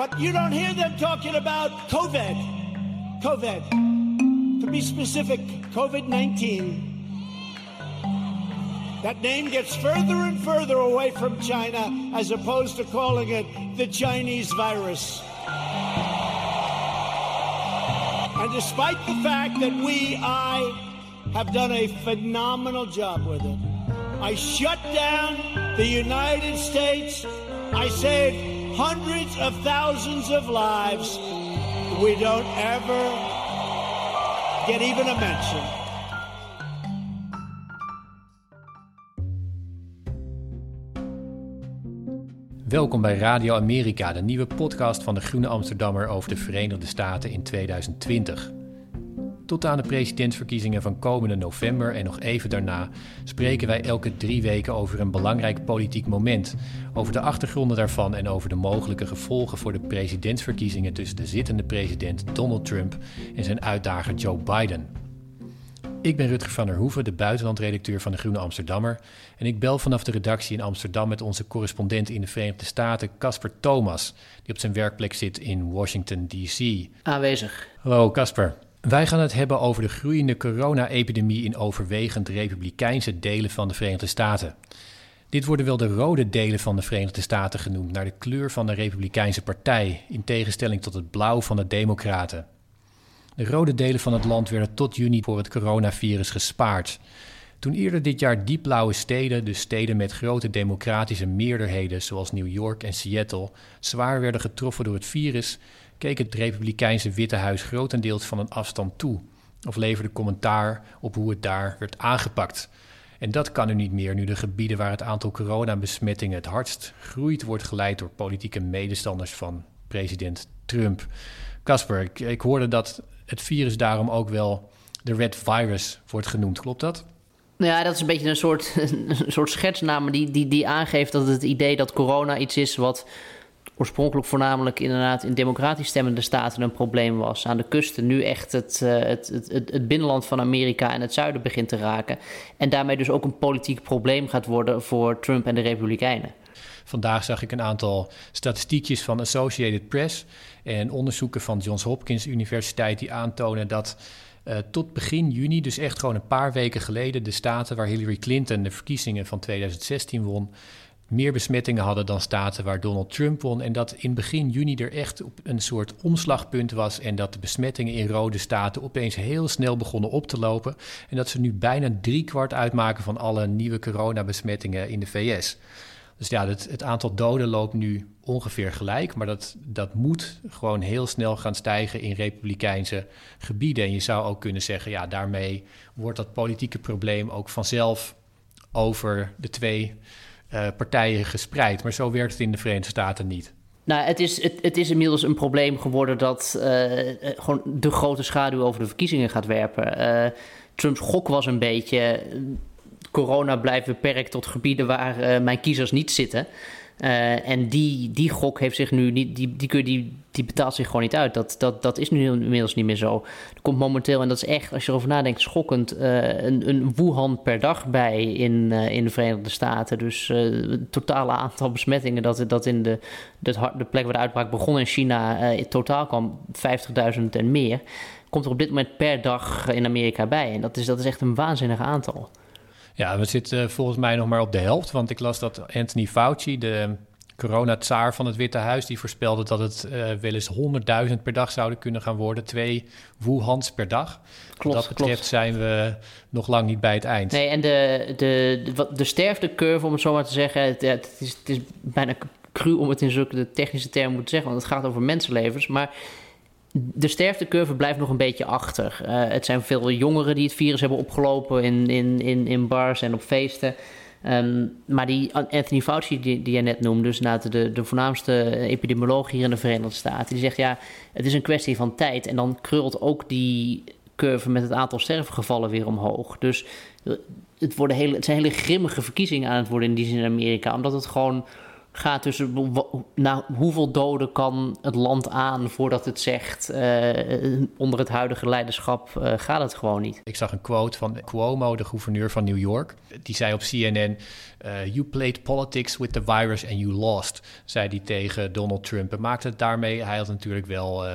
But you don't hear them talking about COVID. COVID. To be specific, COVID 19. That name gets further and further away from China as opposed to calling it the Chinese virus. And despite the fact that we, I, have done a phenomenal job with it, I shut down the United States. I saved hundreds of thousands of lives. We don't ever get even a mention. Welkom bij Radio Amerika, de nieuwe podcast van de Groene Amsterdammer over de Verenigde Staten in 2020. Tot aan de presidentsverkiezingen van komende november en nog even daarna spreken wij elke drie weken over een belangrijk politiek moment, over de achtergronden daarvan en over de mogelijke gevolgen voor de presidentsverkiezingen tussen de zittende president Donald Trump en zijn uitdager Joe Biden. Ik ben Rutger van der Hoeven, de buitenlandredacteur van de Groene Amsterdammer. En ik bel vanaf de redactie in Amsterdam met onze correspondent in de Verenigde Staten, Casper Thomas, die op zijn werkplek zit in Washington, D.C. Aanwezig. Hallo Casper. Wij gaan het hebben over de groeiende corona-epidemie in overwegend republikeinse delen van de Verenigde Staten. Dit worden wel de rode delen van de Verenigde Staten genoemd, naar de kleur van de Republikeinse Partij, in tegenstelling tot het blauw van de Democraten. De rode delen van het land werden tot juni voor het coronavirus gespaard. Toen eerder dit jaar diepblauwe steden, dus steden met grote democratische meerderheden zoals New York en Seattle, zwaar werden getroffen door het virus, keek het Republikeinse Witte Huis grotendeels van een afstand toe of leverde commentaar op hoe het daar werd aangepakt. En dat kan nu niet meer nu de gebieden waar het aantal coronabesmettingen het hardst groeit wordt geleid door politieke medestanders van president Trump. Casper, ik, ik hoorde dat het virus daarom ook wel de Red Virus wordt genoemd. Klopt dat? Nou ja, dat is een beetje een soort, een soort schetsnaam die, die, die aangeeft dat het idee dat corona iets is wat oorspronkelijk voornamelijk inderdaad in democratisch stemmende staten een probleem was. Aan de kusten nu echt het, uh, het, het, het, binnenland van Amerika en het zuiden begint te raken. En daarmee dus ook een politiek probleem gaat worden voor Trump en de Republikeinen. Vandaag zag ik een aantal statistiekjes van Associated Press en onderzoeken van Johns Hopkins Universiteit die aantonen dat uh, tot begin juni, dus echt gewoon een paar weken geleden, de staten waar Hillary Clinton de verkiezingen van 2016 won, meer besmettingen hadden dan staten waar Donald Trump won. En dat in begin juni er echt op een soort omslagpunt was. En dat de besmettingen in rode staten opeens heel snel begonnen op te lopen. En dat ze nu bijna driekwart uitmaken van alle nieuwe coronabesmettingen in de VS. Dus ja, het, het, aantal doden loopt nu ongeveer gelijk. Maar dat, dat moet gewoon heel snel gaan stijgen in republikeinse gebieden. En je zou ook kunnen zeggen, ja, daarmee wordt dat politieke probleem ook vanzelf over de twee uh, partijen gespreid. Maar zo werkt het in de Verenigde Staten niet. Nou, het is, het, het is inmiddels een probleem geworden dat uh, gewoon de grote schaduw over de verkiezingen gaat werpen. Trumps gok was een beetje corona blijft beperkt tot gebieden waar mijn kiezers niet zitten. Uh, en die, die gok heeft zich nu niet, die, die, die, die betaalt zich gewoon niet uit. Dat, dat, dat is nu inmiddels niet meer zo. Er komt momenteel, en dat is echt, als je erover nadenkt, schokkend, uh, een, een Wuhan per dag bij in, uh, in de Verenigde Staten. Dus het totale aantal besmettingen dat, dat in de, de, de plek waar de uitbraak begon in China in totaal kwam, 50.000 en meer. Komt er op dit moment per dag in Amerika bij. En dat is, dat is echt een waanzinnig aantal. Ja, we zitten volgens mij nog maar op de helft. Want ik las dat Anthony Fauci, de coronatsaar van het Witte Huis, die voorspelde dat het uh, wel eens 100.000 per dag zouden kunnen gaan worden. Twee Wuhans per dag. Klopt, Wat dat betreft zijn we nog lang niet bij het eind. Nee, en de, de, de, de sterftecurve, om het zo maar te zeggen, het, het, is, het is bijna cru om het in zulke technische termen te zeggen, want het gaat over mensenlevens. Maar de sterftecurve blijft nog een beetje achter. Uh, het zijn veel jongeren die het virus hebben opgelopen in, in, in, in bars en op feesten. Um, maar die Anthony Fauci, die, die jij net noemde, dus de, de voornaamste epidemioloog hier in de Verenigde Staten, die zegt ja, het is een kwestie van tijd. En dan krult ook die curve met het aantal sterfgevallen weer omhoog. Dus het, worden hele, het zijn hele grimmige verkiezingen aan het worden in die zin in Amerika, omdat het gewoon gaat tussen nou, hoeveel doden kan het land aan voordat het zegt uh, onder het huidige leiderschap uh, gaat het gewoon niet. Ik zag een quote van Cuomo, de gouverneur van New York. Die zei op CNN: uh, You played politics with the virus and you lost, zei hij tegen Donald Trump. En maakte het daarmee, hij had natuurlijk wel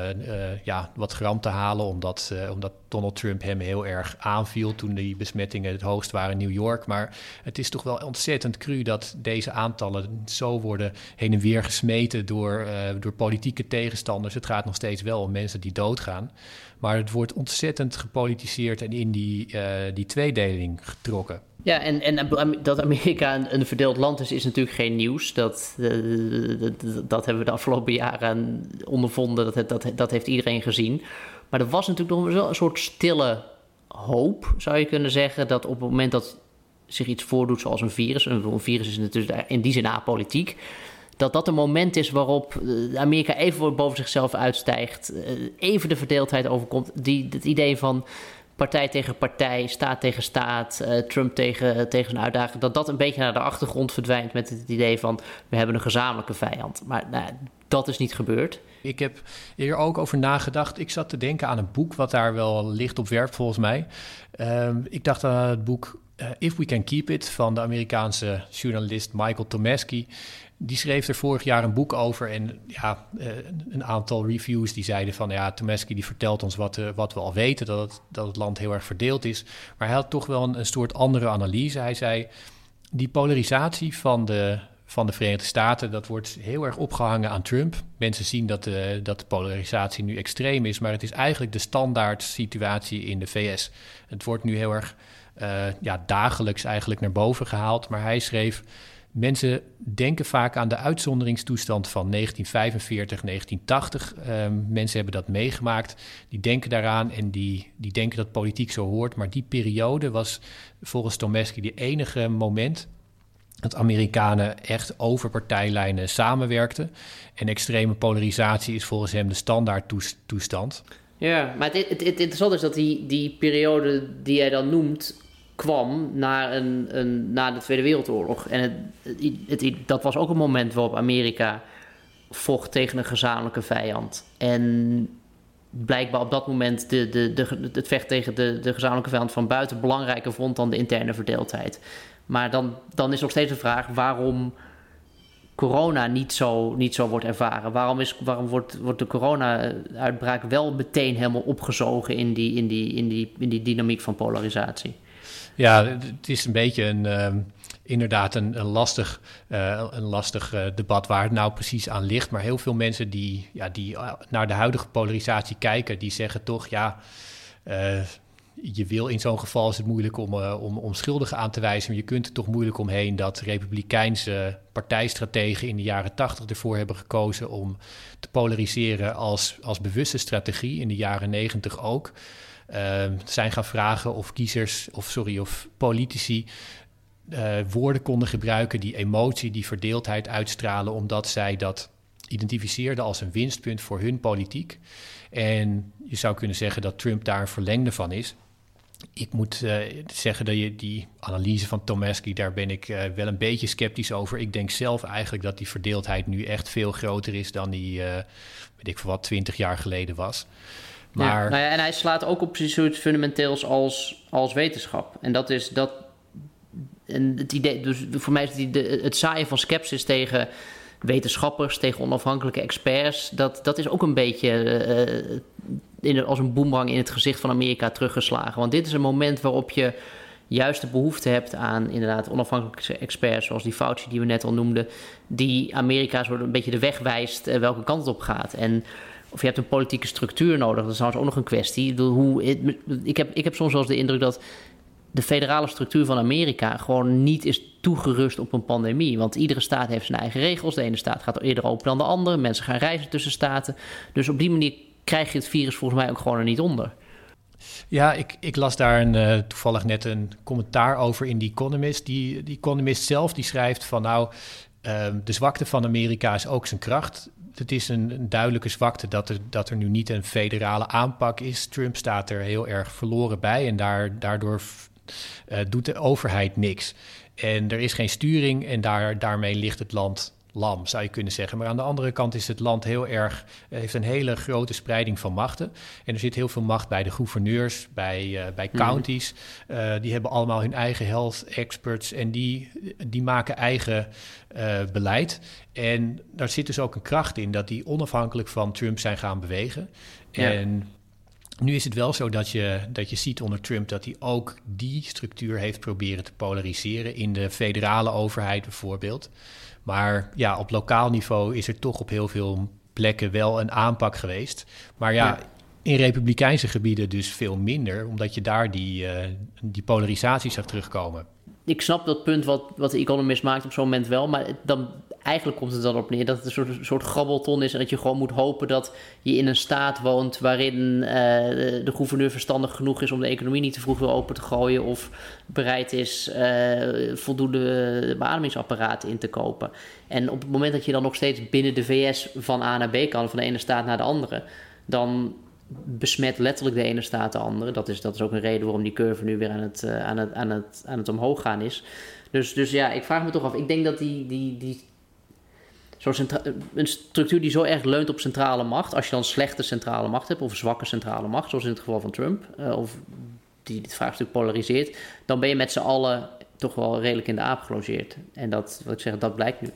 ja, wat gram te halen, omdat, omdat Donald Trump hem heel erg aanviel toen die besmettingen het hoogst waren in New York. Maar het is toch wel ontzettend cru dat deze aantallen zo worden heen en weer gesmeten door, door politieke tegenstanders. Het gaat nog steeds wel om mensen die doodgaan. Maar het wordt ontzettend gepolitiseerd en in die, die tweedeling getrokken. Ja, en, en dat Amerika een, verdeeld land is, is natuurlijk geen nieuws. Dat, uh, dat, hebben we de afgelopen jaren ondervonden. Dat, dat, dat heeft iedereen gezien. Maar er was natuurlijk nog wel een soort stille hoop, zou je kunnen zeggen. Dat op het moment dat zich iets voordoet zoals een virus. Een virus is natuurlijk in die zin apolitiek. Dat dat een moment is waarop eh, Amerika even boven zichzelf uitstijgt. Eh, even de verdeeldheid overkomt. Die, het idee van partij tegen partij, staat tegen staat, uh, Trump tegen, tegen uitdaging. Dat dat een beetje naar de achtergrond verdwijnt met het idee van we hebben een gezamenlijke vijand. Maar nou, dat is niet gebeurd. Ik heb hier ook over nagedacht. Ik zat te denken aan een boek wat daar wel licht op werpt, volgens mij. Uh, ik dacht aan het boek uh, If We Can Keep It van de Amerikaanse journalist Michael Tomasky. Die schreef er vorig jaar een boek over. En ja, uh, een aantal reviews die zeiden van ja, Tomasky die vertelt ons wat, uh, wat we al weten, dat het, dat het land heel erg verdeeld is. Maar hij had toch wel een, soort andere analyse. Hij zei, die polarisatie van de, van de Verenigde Staten, dat wordt heel erg opgehangen aan Trump. Mensen zien dat de, dat de polarisatie nu extreem is, maar het is eigenlijk de standaard situatie in de VS. Het wordt nu heel erg ja, dagelijks eigenlijk naar boven gehaald. Maar hij schreef: Mensen denken vaak aan de uitzonderingstoestand van 1945, 1980. Uh, mensen hebben dat meegemaakt. Die denken daaraan en die, die denken dat politiek zo hoort. Maar die periode was volgens Tomeski de enige moment dat Amerikanen echt over partijlijnen samenwerkten. En extreme polarisatie is volgens hem de standaard toestand. Ja, maar het, het, het interessante is dat die, die periode die jij dan noemt kwam na, een, een, de Tweede Wereldoorlog. En het, het, dat was ook een moment waarop Amerika vocht tegen een gezamenlijke vijand. En blijkbaar op dat moment de, de, de, het vecht tegen de, de gezamenlijke vijand van buiten belangrijker vond dan de interne verdeeldheid. Maar dan, dan is nog steeds de vraag waarom corona niet zo, niet zo wordt ervaren. Waarom, is, waarom wordt, wordt de corona-uitbraak wel meteen helemaal opgezogen in, die, in, die, in die dynamiek van polarisatie? Ja, het is een beetje een, uh, inderdaad een, lastig, uh, een lastig uh, debat waar het nou precies aan ligt. Maar heel veel mensen die, ja, die naar de huidige polarisatie kijken, die zeggen toch, ja, je wil in zo'n geval is het moeilijk om, om, om schuldigen aan te wijzen. Maar je kunt er toch moeilijk omheen dat republikeinse partijstrategen in de jaren tachtig ervoor hebben gekozen om te polariseren als, als bewuste strategie. In de jaren negentig ook. Uh, zijn gaan vragen of kiezers, of sorry, of politici uh, woorden konden gebruiken die emotie, die verdeeldheid uitstralen, omdat zij dat identificeerden als een winstpunt voor hun politiek. En je zou kunnen zeggen dat Trump daar een verlengde van is. Ik moet uh, zeggen dat je die analyse van Tomasky, daar ben ik uh, wel een beetje sceptisch over. Ik denk zelf eigenlijk dat die verdeeldheid nu echt veel groter is dan die, weet ik wat, twintig jaar geleden was. Maar... Ja, nou ja, en hij slaat ook op precies zoiets fundamenteels als, als wetenschap. En dat is dat. En het idee, dus voor mij is het, het zaaien van sceptisch tegen wetenschappers, tegen onafhankelijke experts, dat, dat is ook een beetje uh, in, als een boemerang in het gezicht van Amerika teruggeslagen. Want dit is een moment waarop je juist de behoefte hebt aan inderdaad onafhankelijke experts, zoals die Fauci die we net al noemden, die Amerika soort een beetje de weg wijst uh, welke kant het op gaat. En of je hebt een politieke structuur nodig. Dat is trouwens ook nog een kwestie. Hoe, ik, heb, ik heb soms wel eens de indruk dat de federale structuur van Amerika gewoon niet is toegerust op een pandemie. Want iedere staat heeft zijn eigen regels. De ene staat gaat eerder open dan de andere. Mensen gaan reizen tussen staten. Dus op die manier krijg je het virus volgens mij ook gewoon er niet onder. Ja, ik, ik las daar een, uh, toevallig net een commentaar over in The Economist. Die, die Economist zelf die schrijft van nou, uh, de zwakte van Amerika is ook zijn kracht het is een, duidelijke zwakte dat er, dat er nu niet een federale aanpak is. Trump staat er heel erg verloren bij en daar, daardoor uh, doet de overheid niks. En er is geen sturing en daar, daarmee ligt het land lam, zou je kunnen zeggen. Maar aan de andere kant is het land heel erg, eh, heeft een hele grote spreiding van machten. En er zit heel veel macht bij de gouverneurs, bij, uh, bij mhm. counties. die hebben allemaal hun eigen health experts en die, die maken eigen beleid. En daar zit dus ook een kracht in dat die onafhankelijk van Trump zijn gaan bewegen. En nu is het wel zo dat je, dat je ziet onder Trump dat hij ook die structuur heeft proberen te polariseren in de federale overheid bijvoorbeeld. Maar ja, op lokaal niveau is er toch op heel veel plekken wel een aanpak geweest. Maar ja, in republikeinse gebieden dus veel minder, omdat je daar die, uh, die polarisatie zag terugkomen. Ik snap dat punt wat, wat de Economist maakt op zo'n moment wel, maar dan eigenlijk komt het dan op neer dat het een soort, soort grabbelton is en dat je gewoon moet hopen dat je in een staat woont waarin uh, de gouverneur verstandig genoeg is om de economie niet te vroeg weer open te gooien of bereid is uh, voldoende beademingsapparaten in te kopen. En op het moment dat je dan nog steeds binnen de VS van A naar B kan, van de ene staat naar de andere, dan besmet letterlijk de ene staat de andere. Dat is, dat is ook een reden waarom die curve nu weer aan het, uh, aan het, aan het, aan het omhoog gaan is. Dus, dus ja, ik vraag me toch af. Ik denk dat die, die, die een structuur die zo erg leunt op centrale macht, als je dan slechte centrale macht hebt of zwakke centrale macht, zoals in het geval van Trump, uh, of die dit vraagstuk polariseert, dan ben je met z'n allen toch wel redelijk in de aap gelogeerd. En dat, wat ik zeg, dat blijkt nu.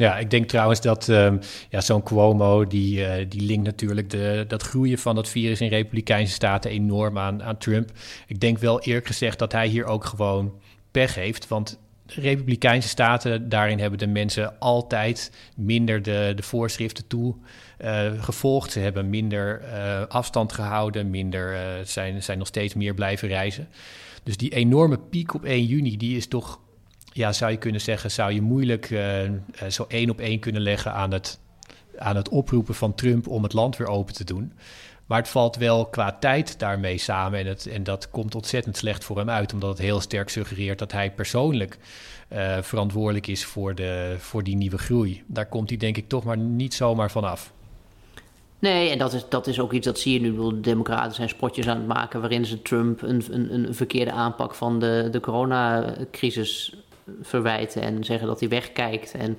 Ja, ik denk trouwens dat um, ja, zo'n Cuomo, die, uh, die linkt natuurlijk de, dat groeien van dat virus in Republikeinse staten enorm aan, aan Trump. Ik denk wel eerlijk gezegd dat hij hier ook gewoon pech heeft. Want Republikeinse staten, daarin hebben de mensen altijd minder de, de voorschriften toe uh, gevolgd. Ze hebben minder uh, afstand gehouden, minder, zijn, zijn nog steeds meer blijven reizen. Dus die enorme piek op 1 juni, die is toch, ja, zou je kunnen zeggen, zou je moeilijk zo één op één kunnen leggen aan het, aan het oproepen van Trump om het land weer open te doen. Maar het valt wel qua tijd daarmee samen. En, het, en dat komt ontzettend slecht voor hem uit, omdat het heel sterk suggereert dat hij persoonlijk uh, verantwoordelijk is voor, de, voor die nieuwe groei. Daar komt hij denk ik toch maar niet zomaar van af. Nee, en dat is, dat is ook iets dat zie je nu. De Democraten zijn spotjes aan het maken waarin ze Trump een, een, een verkeerde aanpak van de, de coronacrisis verwijten en zeggen dat hij wegkijkt. En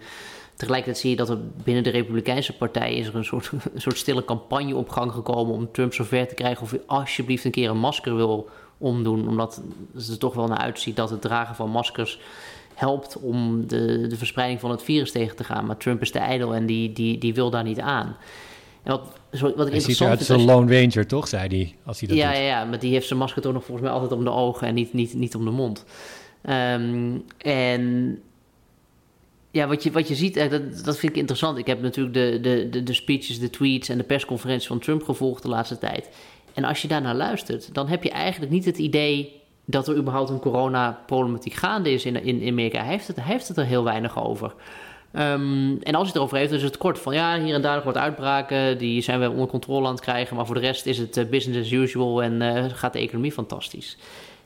Tegelijkertijd zie je dat er binnen de Republikeinse Partij is er een soort, een soort stille campagne op gang gekomen om Trump zover te krijgen of hij alsjeblieft een keer een masker wil omdoen. Omdat het er toch wel naar uitziet dat het dragen van maskers helpt om de, de verspreiding van het virus tegen te gaan. Maar Trump is te ijdel en die, die, die wil daar niet aan. En wat, wat ik hij ziet eruit als een Lone Ranger, toch, zei hij, als hij dat ja, doet. Ja, ja, maar die heeft zijn masker toch nog volgens mij altijd om de ogen en niet, niet, niet om de mond. Um, en ja, wat je, wat je ziet, dat, dat vind ik interessant. Ik heb natuurlijk de, de, de, speeches, de tweets en de persconferenties van Trump gevolgd de laatste tijd. En als je daarnaar luistert, dan heb je eigenlijk niet het idee dat er überhaupt een coronaproblematiek gaande is in, in Amerika. Hij heeft het, hij heeft het er heel weinig over. Um, en als hij het erover heeft, is het kort van ja, hier en daar wat uitbraken. Die zijn we onder controle aan het krijgen. Maar voor de rest is het uh, business as usual en uh, gaat de economie fantastisch.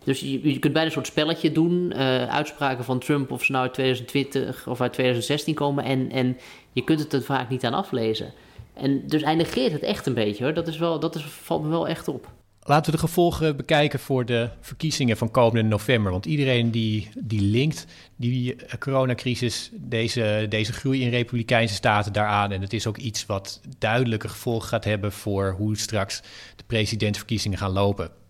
Dus je, kunt bijna een soort spelletje doen. Uh, uitspraken van Trump of ze nou uit 2020 of uit 2016 komen. En, en je kunt het er vaak niet aan aflezen. En dus hij negeert het echt een beetje hoor. Dat, is wel, dat is, valt me wel echt op. Laten we de gevolgen bekijken voor de verkiezingen van komende november. Want iedereen die, die linkt die coronacrisis, deze, deze groei in republikeinse staten daaraan. En het is ook iets wat duidelijke gevolgen gaat hebben voor hoe straks de presidentsverkiezingen gaan lopen.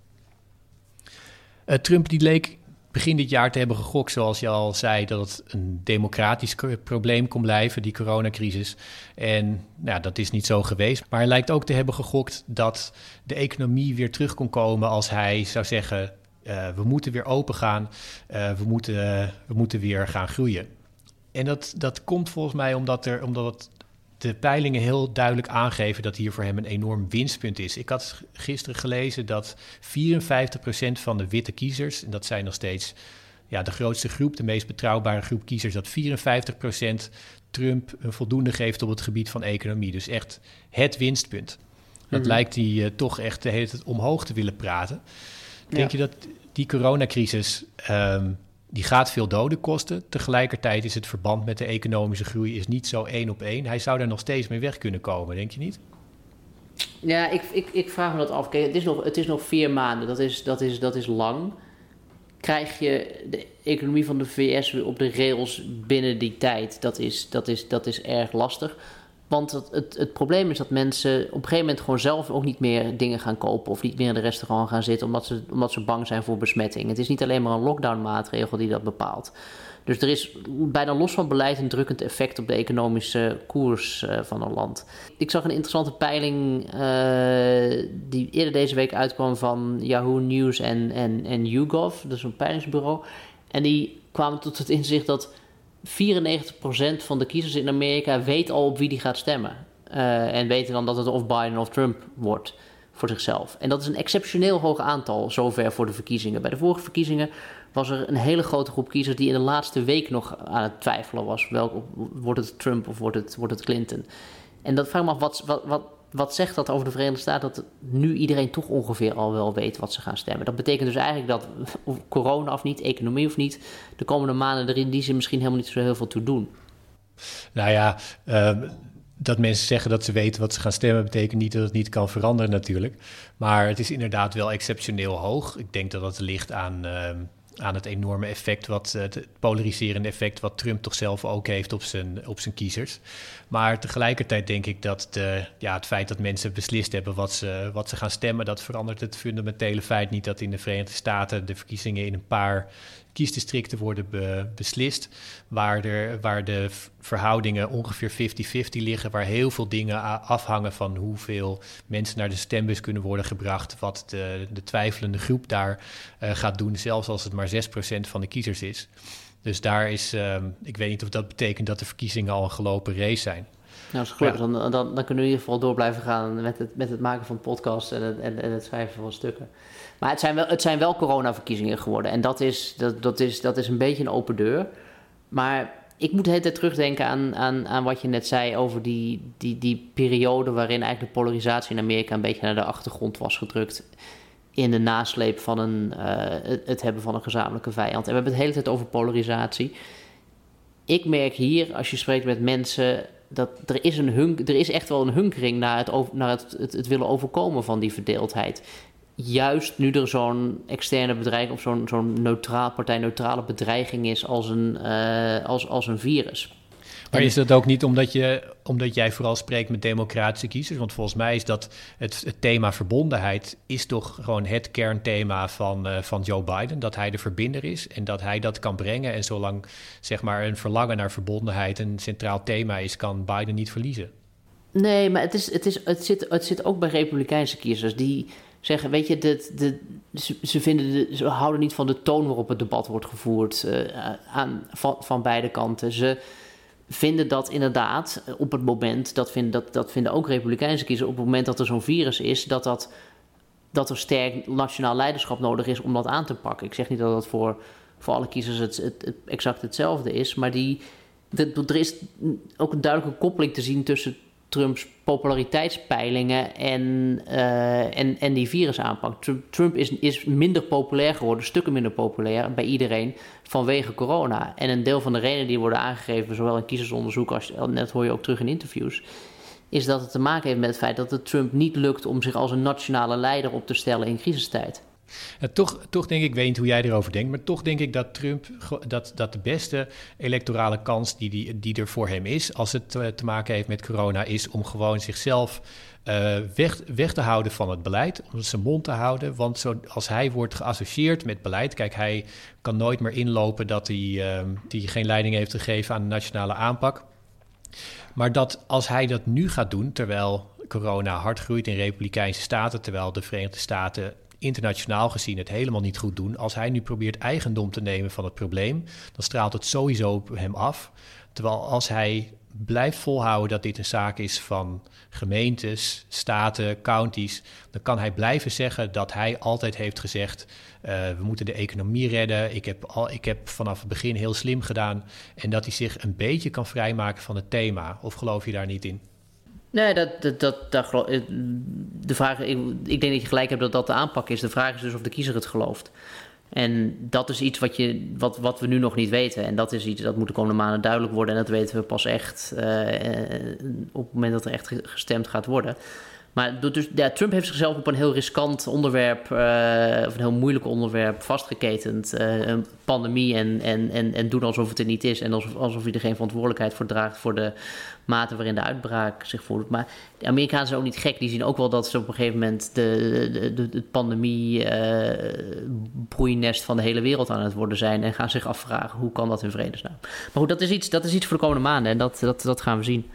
Uh, Trump die leek begin dit jaar te hebben gegokt, zoals je al zei, dat het een democratisch probleem kon blijven, die coronacrisis. En nou, dat is niet zo geweest. Maar hij lijkt ook te hebben gegokt dat de economie weer terug kon komen als hij zou zeggen: uh, we moeten weer open gaan, uh, we, moeten, we moeten weer gaan groeien. En dat, dat komt volgens mij omdat, er, omdat het de peilingen heel duidelijk aangeven dat hier voor hem een enorm winstpunt is. Ik had gisteren gelezen dat 54% van de witte kiezers, en dat zijn nog steeds ja, de grootste groep, de meest betrouwbare groep kiezers, dat 54% Trump een voldoende geeft op het gebied van economie. Dus echt het winstpunt. Dat mhm. lijkt hij uh, toch echt de hele tijd omhoog te willen praten. Denk je dat die coronacrisis um, die gaat veel doden kosten. Tegelijkertijd is het verband met de economische groei is niet zo één op één. Hij zou daar nog steeds mee weg kunnen komen, denk je niet? Ja, ik, ik, ik vraag me dat af. Kijk, het is nog, het is nog vier maanden. Dat is, dat is, dat is lang. krijg je de economie van de VS weer op de rails binnen die tijd. Dat is, dat is, dat is erg lastig. Want het, het, het, probleem is dat mensen op een gegeven moment gewoon zelf ook niet meer dingen gaan kopen of niet meer in de restaurant gaan zitten omdat ze, omdat ze bang zijn voor besmetting. Het is niet alleen maar een lockdown-maatregel die dat bepaalt. Dus er is bijna los van beleid een drukkend effect op de economische koers uh, van een land. Ik zag een interessante peiling uh, die eerder deze week uitkwam van Yahoo News en, en, en YouGov, dus een peilingsbureau. En die kwamen tot het inzicht dat 94% van de kiezers in Amerika weet al op wie die gaat stemmen. Uh, en weten dan dat het of Biden of Trump wordt voor zichzelf. En dat is een exceptioneel hoog aantal zover voor de verkiezingen. Bij de vorige verkiezingen was er een hele grote groep kiezers die in de laatste week nog aan het twijfelen was. Welk, wordt het Trump of wordt het, wordt het Clinton? En dat vraag me af, wat, wat, wat, wat zegt dat over de Verenigde Staten? Dat nu iedereen toch ongeveer al wel weet wat ze gaan stemmen. Dat betekent dus eigenlijk dat corona of niet, economie of niet, de komende maanden er in die zin misschien helemaal niet zo heel veel toe doen. Nou ja, uh, dat mensen zeggen dat ze weten wat ze gaan stemmen, betekent niet dat het niet kan veranderen natuurlijk. Maar het is inderdaad wel exceptioneel hoog. Ik denk dat dat ligt aan. Uh, aan het enorme effect, wat, eh, het polariserende effect, wat Trump toch zelf ook heeft op zijn, op zijn kiezers. Maar tegelijkertijd denk ik dat de, ja, het feit dat mensen beslist hebben wat ze, wat ze gaan stemmen, dat verandert het fundamentele feit niet dat in de Verenigde Staten de verkiezingen in een paar kiesdistricten worden beslist, waar, er, waar de verhoudingen ongeveer 50-50 liggen, waar heel veel dingen afhangen van hoeveel mensen naar de stembus kunnen worden gebracht, wat de, de twijfelende groep daar uh, gaat doen, zelfs als het maar 6% van de kiezers is. Dus daar is, uh, ik weet niet of dat betekent dat de verkiezingen al een gelopen race zijn. Nou, dat is. Dan, dan, dan, kunnen we in ieder geval door blijven gaan met het, met het maken van podcasts en het, en, en het schrijven van stukken. Maar het zijn wel, het zijn wel coronaverkiezingen geworden. En dat is, dat, dat, is, dat is een beetje een open deur. Maar ik moet de hele tijd terugdenken aan, aan, aan wat je net zei over die, die, die periode waarin eigenlijk de polarisatie in Amerika een beetje naar de achtergrond was gedrukt. In de nasleep van een, uh, het hebben van een gezamenlijke vijand. En we hebben het de hele tijd over polarisatie. Ik merk hier, als je spreekt met mensen, dat er is, een hunk, er is echt wel een hunkering naar, het, over, naar het, het, willen overkomen van die verdeeldheid juist nu er zo'n externe bedreiging of zo'n zo'n neutraal, partijneutrale bedreiging is als een, uh, als, als een virus. Maar is dat ook niet omdat, je, omdat jij vooral spreekt met democratische kiezers? Want volgens mij is dat het, het thema verbondenheid is toch gewoon het kernthema van, uh, van Joe Biden. Dat hij de verbinder is en dat hij dat kan brengen. En zolang zeg maar, een verlangen naar verbondenheid een centraal thema is, kan Biden niet verliezen. Nee, maar het, is, het, is, het, zit, het zit ook bij Republikeinse kiezers. Die, zeggen, weet je, de, de, ze, vinden de, ze houden niet van de toon waarop het debat wordt gevoerd uh, aan, van, van beide kanten. Ze vinden dat inderdaad op het moment, dat vinden, dat, dat vinden ook Republikeinse kiezers, op het moment dat er zo'n virus is, dat, dat, dat er sterk nationaal leiderschap nodig is om dat aan te pakken. Ik zeg niet dat dat voor, voor alle kiezers het, het, exact hetzelfde is, maar die, er is ook een duidelijke koppeling te zien tussen Trumps populariteitspeilingen en, uh, en, en die virusaanpak. Trump is, is minder populair geworden, stukken minder populair bij iedereen vanwege corona. En een deel van de redenen die worden aangegeven, zowel in kiezersonderzoek als net hoor je ook terug in interviews, is dat het te maken heeft met het feit dat het Trump niet lukt om zich als een nationale leider op te stellen in crisistijd. Toch, toch denk ik, ik weet niet hoe jij erover denkt, maar toch denk ik dat Trump, dat, dat de beste electorale kans die, die, die er voor hem is, als het te, te maken heeft met corona, is om gewoon zichzelf uh, weg, weg te houden van het beleid, om zijn mond te houden. Want zo, als hij wordt geassocieerd met beleid, kijk, hij kan nooit meer inlopen dat hij, uh, die geen leiding heeft gegeven aan de nationale aanpak. Maar dat als hij dat nu gaat doen, terwijl corona hard groeit in Republikeinse staten, terwijl de Verenigde Staten internationaal gezien het helemaal niet goed doen. Als hij nu probeert eigendom te nemen van het probleem, dan straalt het sowieso op hem af. Terwijl als hij blijft volhouden dat dit een zaak is van gemeentes, staten, counties, dan kan hij blijven zeggen dat hij altijd heeft gezegd: uh, we moeten de economie redden. Ik heb, al, ik heb vanaf het begin heel slim gedaan. En dat hij zich een beetje kan vrijmaken van het thema. Of geloof je daar niet in? Nee, dat, dat, dat, dat, de vraag, ik, ik denk dat je gelijk hebt dat dat de aanpak is. De vraag is dus of de kiezer het gelooft. En dat is iets wat, je, wat, wat we nu nog niet weten. En dat is iets dat moet de komende maanden duidelijk worden. En dat weten we pas echt uh, op het moment dat er echt gestemd gaat worden. Maar dus, ja, Trump heeft zichzelf op een heel riskant onderwerp, of een heel moeilijk onderwerp, vastgeketend. een pandemie en, en, en, en doen alsof het er niet is. En alsof, alsof hij er geen verantwoordelijkheid voor draagt voor de mate waarin de uitbraak zich voordoet. Maar de Amerikanen zijn ook niet gek. Die zien ook wel dat ze op een gegeven moment de, de, de, de pandemie-broeinest van de hele wereld aan het worden zijn. En gaan zich afvragen hoe kan dat in vredesnaam. Maar goed, dat is iets, dat is iets voor de komende maanden. En dat, dat, dat gaan we zien.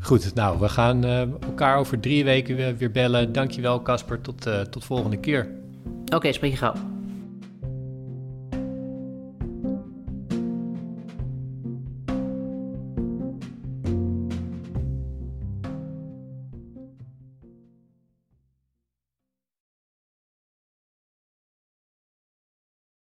Goed, nou, we gaan uh, elkaar over drie weken weer, weer bellen. Dankjewel, Casper. Tot, uh, tot volgende keer. Oké, okay, spreek je gauw.